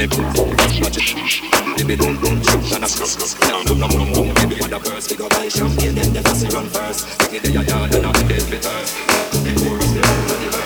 and them watch it. Maybe and a skunk, now put no more money, maybe mad up. First we go buy champagne, then the fussy run first. Take it to your yard and have the dead fitters. The chorus, the verse.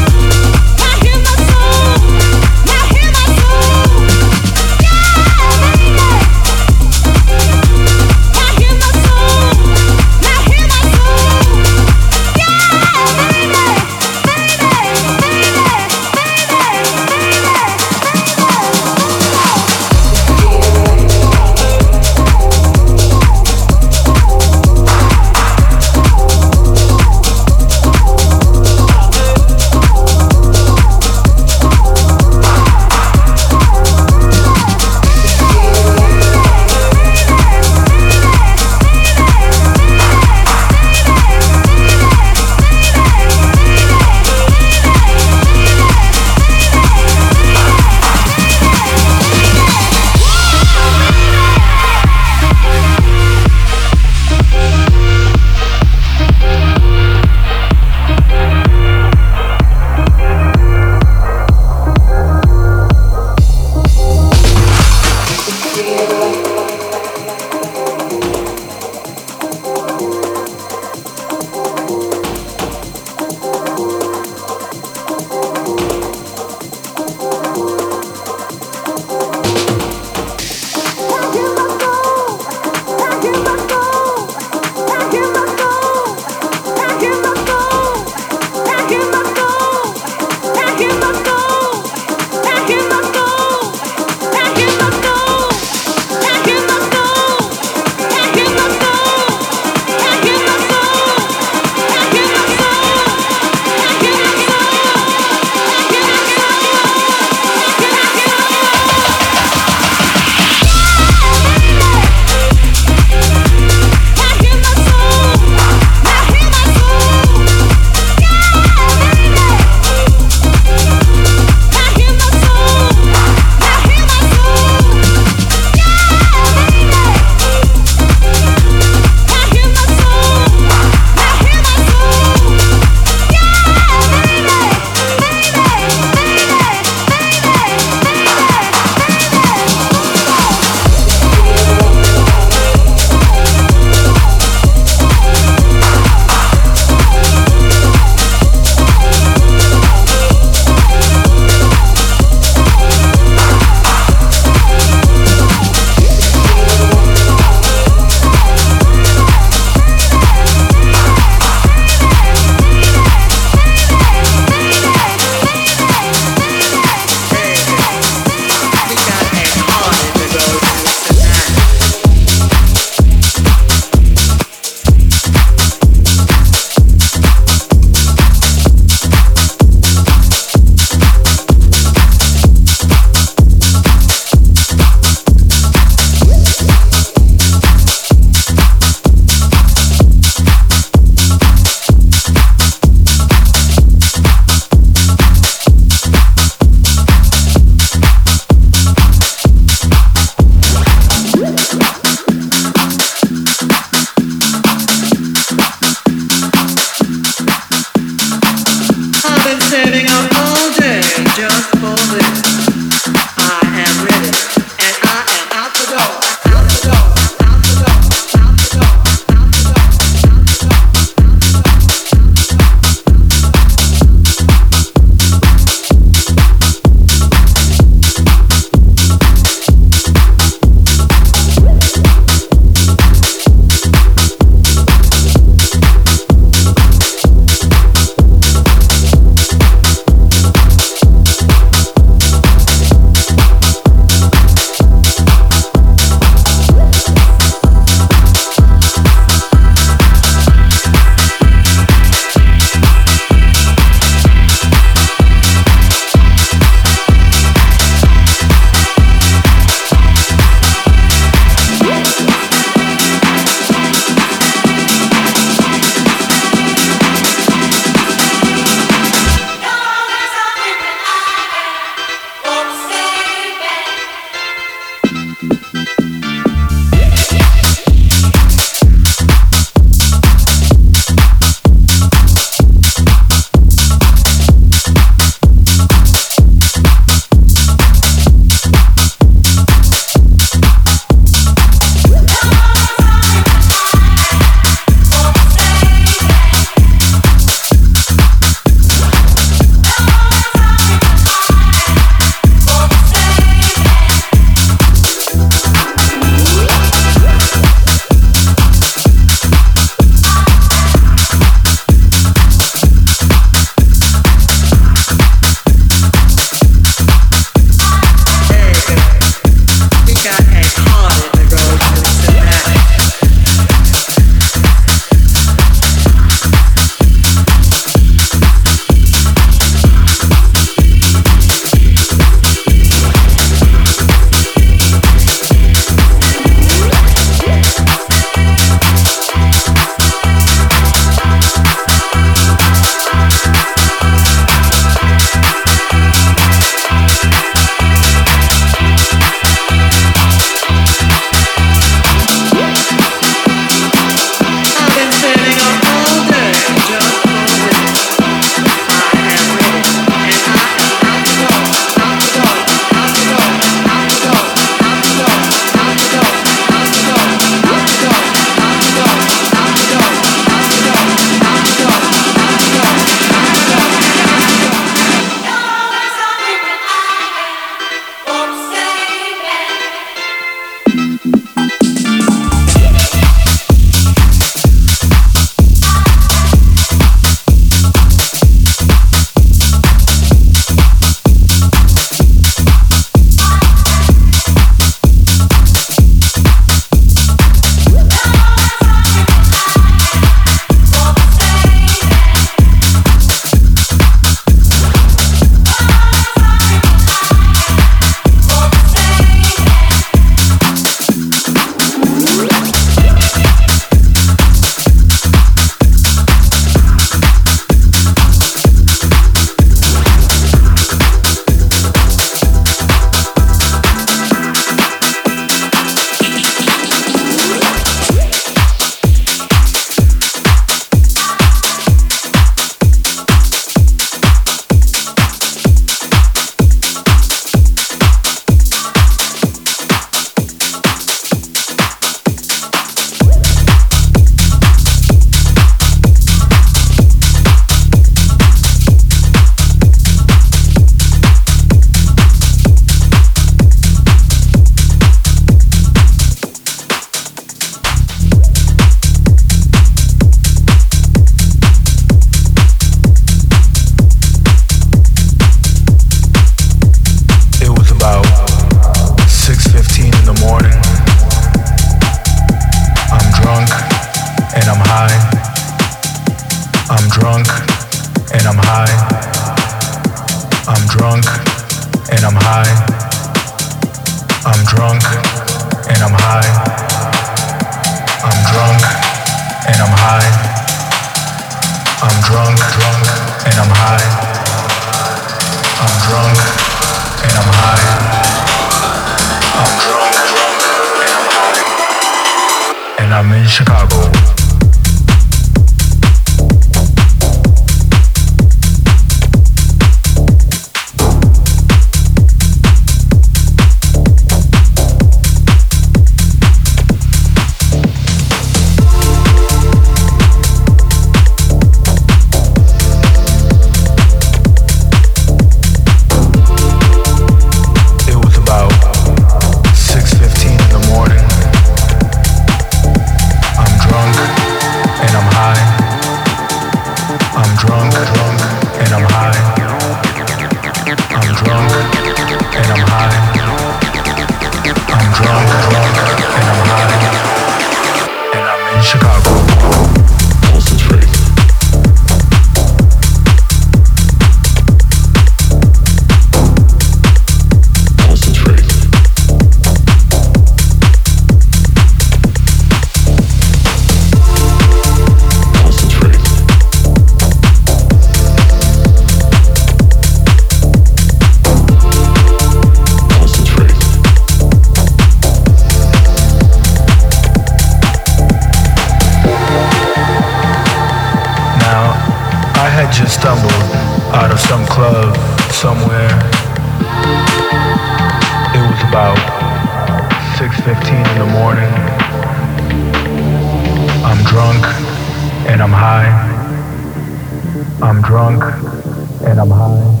In the morning